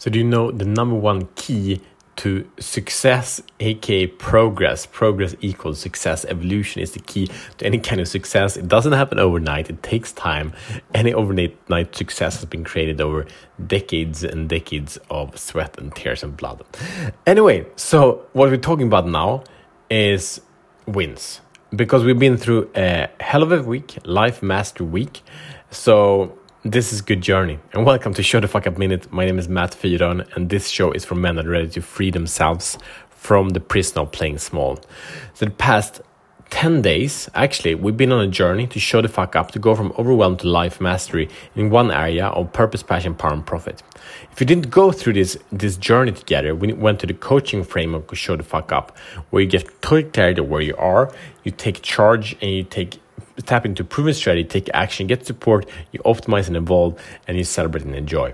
So, do you know the number one key to success, aka progress? Progress equals success. Evolution is the key to any kind of success. It doesn't happen overnight, it takes time. Any overnight success has been created over decades and decades of sweat and tears and blood. Anyway, so what we're talking about now is wins because we've been through a hell of a week, Life Master Week. So this is Good Journey, and welcome to Show the Fuck Up Minute. My name is Matt Fyron, and this show is for men that are ready to free themselves from the prison of playing small. So, the past 10 days, actually, we've been on a journey to show the fuck up, to go from overwhelm to life mastery in one area of purpose, passion, power, and profit. If you didn't go through this, this journey together, we went to the coaching framework of show the fuck up, where you get total clarity where you are, you take charge, and you take tap into proven strategy, take action, get support, you optimize and evolve, and you celebrate and enjoy.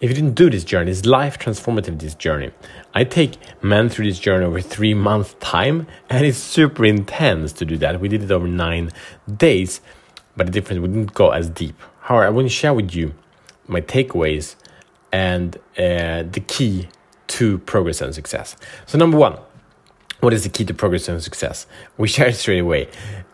If you didn't do this journey, it's life transformative, this journey. I take men through this journey over three months' time, and it's super intense to do that. We did it over nine days, but the difference, we didn't go as deep. However, I want to share with you my takeaways and uh, the key to progress and success. So, number one, what is the key to progress and success? We share it straight away,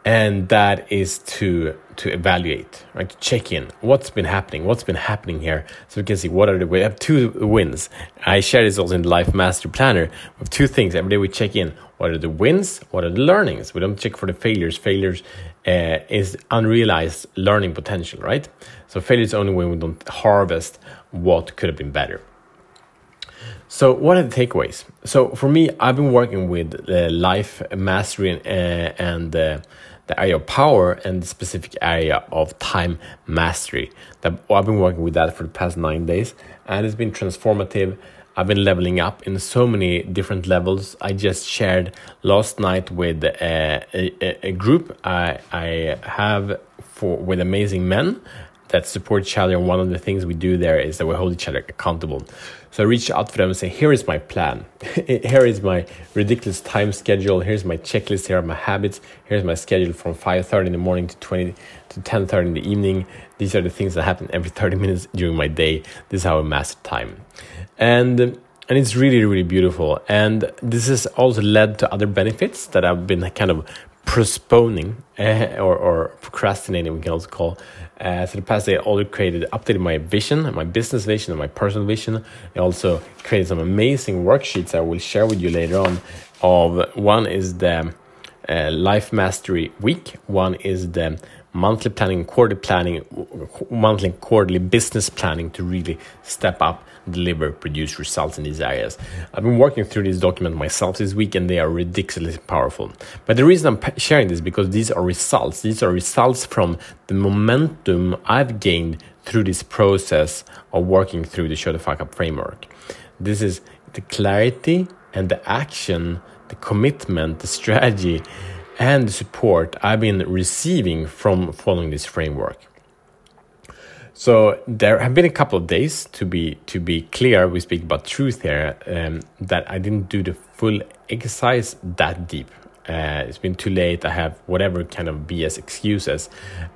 and that is to to evaluate, right? To check in. What's been happening? What's been happening here? So we can see what are the we have two wins. I share this also in Life Master Planner. We have two things every day. We check in. What are the wins? What are the learnings? We don't check for the failures. Failures uh, is unrealized learning potential, right? So failure is only when we don't harvest what could have been better. So, what are the takeaways? So, for me, I've been working with uh, life mastery and, uh, and uh, the area of power and the specific area of time mastery. That I've been working with that for the past nine days, and it's been transformative. I've been leveling up in so many different levels. I just shared last night with uh, a, a, a group I, I have for with amazing men that support each other. And one of the things we do there is that we hold each other accountable. So I reach out for them and say, here is my plan. here is my ridiculous time schedule. Here's my checklist. Here are my habits. Here's my schedule from 5.30 in the morning to 20 to 10.30 in the evening. These are the things that happen every 30 minutes during my day. This is how I master time. And and it's really really beautiful and this has also led to other benefits that i've been kind of postponing uh, or, or procrastinating we can also call uh, so the past day, I already created, updated my vision, my business vision, and my personal vision. I also created some amazing worksheets I will share with you later on. Of one is the uh, Life Mastery Week. One is the monthly planning, quarterly planning, monthly quarterly business planning to really step up, deliver, produce results in these areas. I've been working through this document myself this week and they are ridiculously powerful. But the reason I'm sharing this because these are results. These are results from the momentum I've gained through this process of working through the Show the Fuck Up framework. This is the clarity and the action, the commitment, the strategy and the support I've been receiving from following this framework. So there have been a couple of days to be to be clear. We speak about truth here um, that I didn't do the full exercise that deep. Uh, it's been too late. I have whatever kind of BS excuses,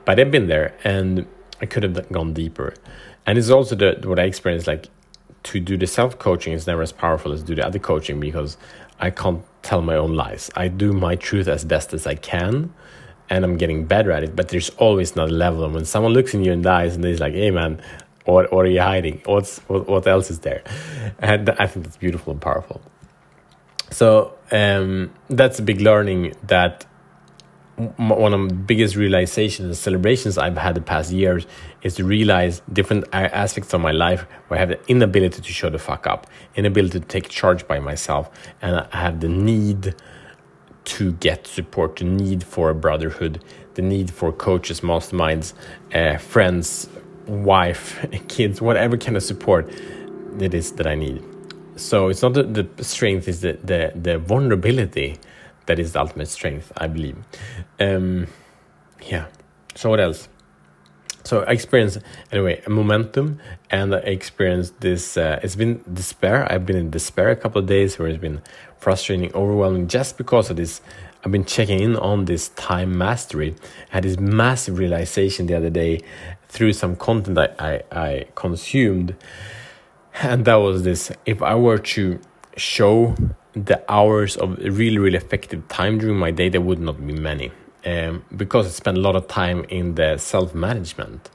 but I've been there and I could have gone deeper. And it's also the what I experienced like to do the self coaching is never as powerful as do the other coaching because I can't tell my own lies. I do my truth as best as I can and I'm getting better at it, but there's always another level. And when someone looks in you and eyes and they're like, hey man, what, what are you hiding? What's, what, what else is there? And I think that's beautiful and powerful. So um, that's a big learning that one of the biggest realizations and celebrations I've had the past years is to realize different aspects of my life where I have the inability to show the fuck up, inability to take charge by myself, and I have the need to get support, the need for a brotherhood, the need for coaches, masterminds, uh, friends, wife, kids, whatever kind of support it is that I need. So it's not the, the strength, it's the, the, the vulnerability that is the ultimate strength, I believe. Um, yeah. So what else? So I experienced anyway a momentum, and I experienced this. Uh, it's been despair. I've been in despair a couple of days, where it's been frustrating, overwhelming, just because of this. I've been checking in on this time mastery. I had this massive realization the other day through some content I, I, I consumed and that was this if I were to show the hours of really, really effective time during my day, there would not be many. Um, because I spent a lot of time in the self management.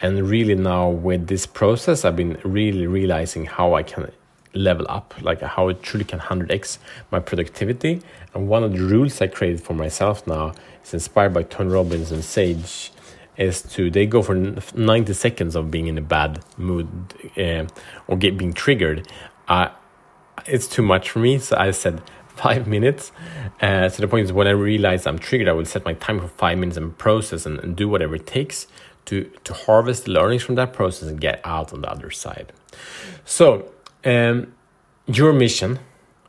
And really, now with this process, I've been really realizing how I can level up, like how it truly can 100x my productivity. And one of the rules I created for myself now is inspired by Tony Robbins and Sage is to they go for 90 seconds of being in a bad mood uh, or get being triggered uh, it's too much for me so i said five minutes uh, so the point is when i realize i'm triggered i will set my time for five minutes and process and, and do whatever it takes to to harvest the learnings from that process and get out on the other side. So um, your mission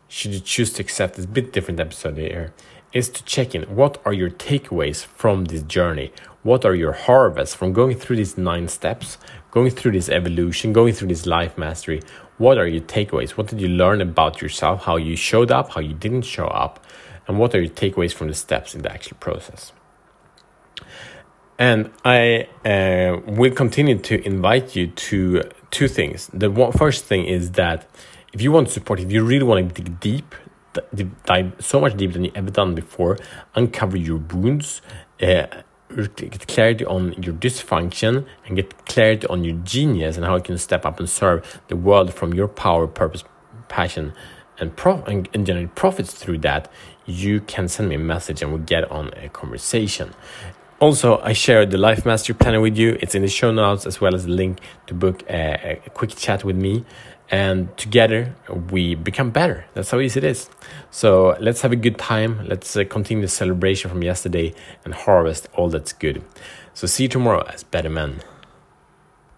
should you choose to accept this bit different episode here is to check in. What are your takeaways from this journey? What are your harvests from going through these nine steps going through this evolution going through this life mastery what are your takeaways? What did you learn about yourself? How you showed up? How you didn't show up? And what are your takeaways from the steps in the actual process? And I uh, will continue to invite you to two things. The one, first thing is that if you want support, if you really want to dig deep, dive so much deeper than you ever done before, uncover your wounds, uh, get clarity on your dysfunction, and get clarity on your genius and how you can step up and serve the world from your power, purpose, passion, and, pro- and, and generate profits through that, you can send me a message and we'll get on a conversation. Also, I shared the Life Master Planner with you. It's in the show notes as well as the link to book a, a quick chat with me and together we become better. That's how easy it is. So let's have a good time. Let's uh, continue the celebration from yesterday and harvest all that's good. So see you tomorrow as better men.